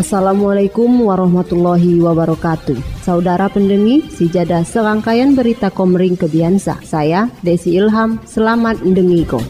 Assalamualaikum warahmatullahi wabarakatuh. Saudara pendengi, sijada serangkaian berita komering kebiasa. Saya Desi Ilham, selamat mendengiko.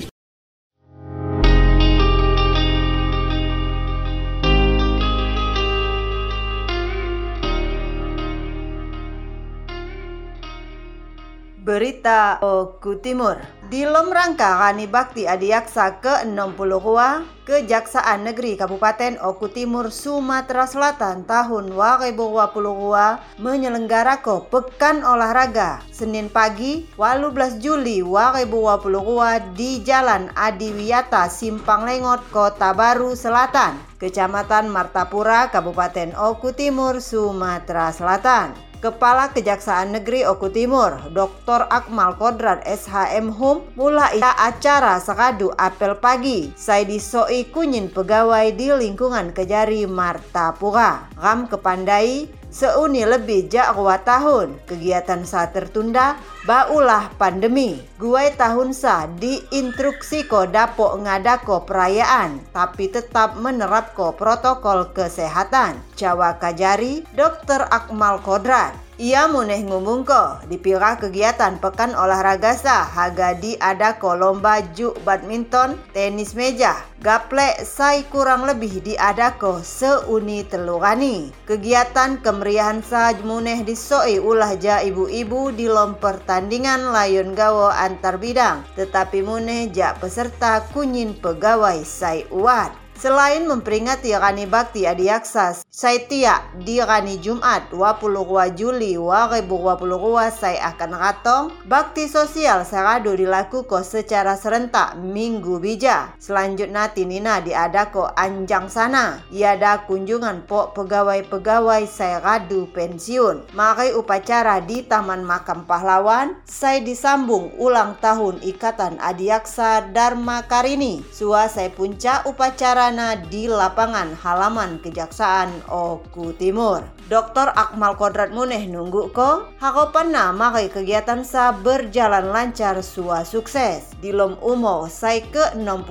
Berita Oku Timur. Di lom rangka Rani Bakti Adiaksa ke-62 Kejaksaan Negeri Kabupaten Oku Timur Sumatera Selatan tahun 2022 menyelenggarakan Pekan Olahraga Senin pagi 18 Juli 2022 di Jalan Adiwiyata Simpang Lengot Kota Baru Selatan Kecamatan Martapura Kabupaten Oku Timur Sumatera Selatan Kepala Kejaksaan Negeri Oku Timur, Dr. Akmal Kodrat SHM Hum, mulai acara sekadu apel pagi. Saya disoi kunyin pegawai di lingkungan Kejari Martapura. Ram kepandai Seuni lebih jak tahun kegiatan saat tertunda baulah pandemi. Guai tahun sa diinstruksi ko dapo ngadako perayaan tapi tetap menerapko protokol kesehatan. Jawa Kajari, Dr. Akmal Kodrat. Ia muneh ko dipira kegiatan pekan olahraga sah haga di ada lomba juk badminton, tenis meja, gaple sai kurang lebih di ada ko seuni telurani. Kegiatan kemeriahan sah muneh disoi ulah ja ibu-ibu di lom pertandingan layun gawo antar bidang, tetapi muneh ja peserta kunyin pegawai sai uat. Selain memperingati Rani Bakti Adiaksa Saitia di Rani Jumat 22 Juli 2022 saya akan ratong Bakti sosial sarado dilakukan secara serentak Minggu Bija. Selanjutnya tinina diadako anjang sana. Iada kunjungan pok pegawai-pegawai saya radu pensiun. Mari upacara di Taman Makam Pahlawan saya disambung ulang tahun Ikatan Adiaksa Dharma Karini. Sua saya puncak upacara di lapangan halaman Kejaksaan Oku Timur. Dr. Akmal Kodrat Muneh nunggu ko, hakopan nama kai kegiatan sa berjalan lancar sua sukses. Di lom umo sai ke 60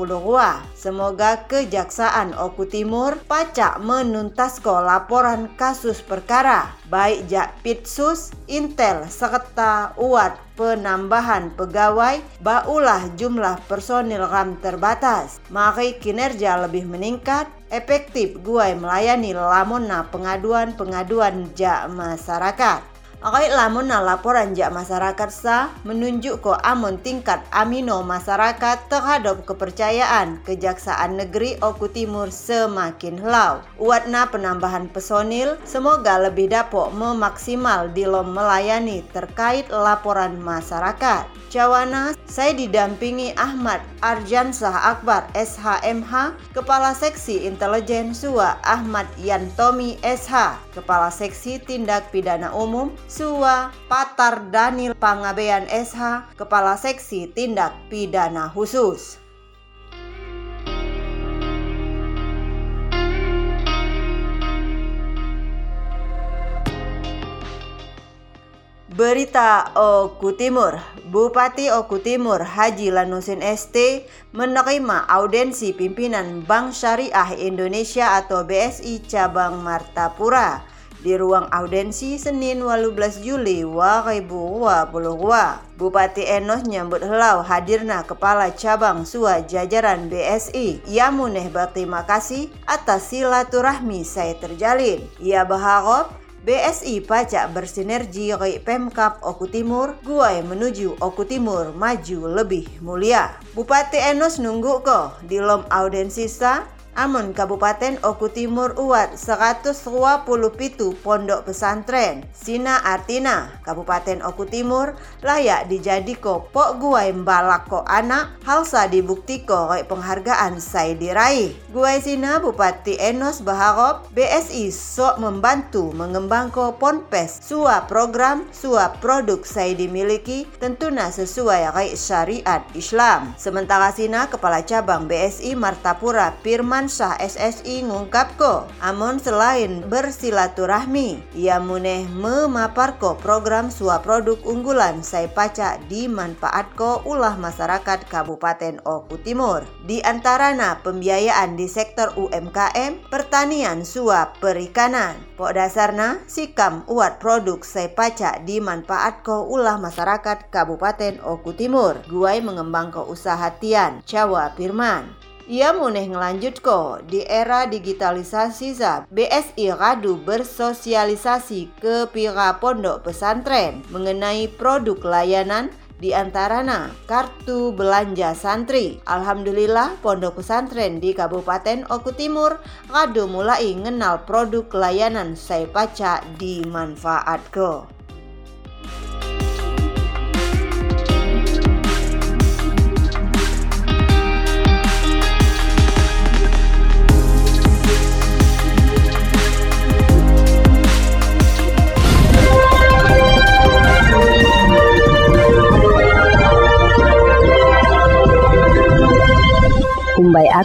Semoga Kejaksaan Oku Timur pacak menuntas ko laporan kasus perkara baik jak Pitsus, Intel, serta uat penambahan pegawai, baulah jumlah personil RAM terbatas. Mari kinerja lebih meningkat, efektif guai melayani lamona pengaduan-pengaduan jak masyarakat. Akai lamun na laporan jak masyarakat sa menunjuk ko amon tingkat amino masyarakat terhadap kepercayaan Kejaksaan Negeri Oku Timur semakin helau. Uatna penambahan personil semoga lebih dapat memaksimal di lom melayani terkait laporan masyarakat. Cawana, saya didampingi Ahmad Arjansah Akbar SHMH, Kepala Seksi Intelijen SUA Ahmad Yantomi SH, Kepala Seksi Tindak Pidana Umum SUA Patar Danil Pangabean SH, Kepala Seksi Tindak Pidana Khusus. Berita Oku Timur, Bupati Oku Timur Haji Lanusin ST menerima audensi pimpinan Bank Syariah Indonesia atau BSI cabang Martapura di ruang audensi Senin 18 Juli 2022. Bupati Enos nyambut helau hadirna kepala cabang sua jajaran BSI. Ia muneh berterima kasih atas silaturahmi saya terjalin. Ia berharap BSI pajak bersinergi dengan Pemkap Oku Timur, Guai menuju Oku Timur maju lebih mulia. Bupati Enos nunggu ko di lom audensisa Amun Kabupaten Oku Timur uat 127 pondok pesantren. Sina artina Kabupaten Oku Timur layak dijadiko pok guai mbalak ko anak halsa dibuktiko koi penghargaan saya diraih. Guai Sina Bupati Enos Baharop BSI sok membantu mengembangko ponpes sua program sua produk saya dimiliki tentunya sesuai koi syariat Islam. Sementara Sina Kepala Cabang BSI Martapura Firman Syah SSI ngungkapko, amon selain bersilaturahmi, ia muneh memaparko program sua produk unggulan saya pacak dimanfaatko ulah masyarakat Kabupaten Oku Timur. Di antarana pembiayaan di sektor UMKM, pertanian sua perikanan. Pok dasarna, sikam uat produk saya pacak dimanfaatko ulah masyarakat Kabupaten Oku Timur. Guai mengembangkan usaha Tian, Jawa Firman. Ia muneh ngelanjut ko di era digitalisasi za BSI Radu bersosialisasi ke pira pondok pesantren mengenai produk layanan di antarana kartu belanja santri. Alhamdulillah pondok pesantren di Kabupaten Oku Timur Radu mulai ngenal produk layanan saya paca dimanfaatko.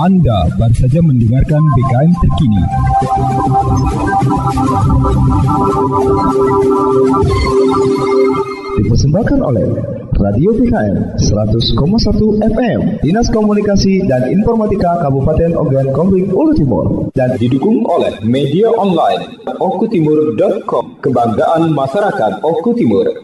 Anda baru saja mendengarkan BKM terkini. Dipersembahkan oleh Radio BKM 100,1 FM Dinas Komunikasi dan Informatika Kabupaten Ogan Komering Ulu Timur dan didukung oleh media online okutimur.com Kebanggaan Masyarakat Oku Timur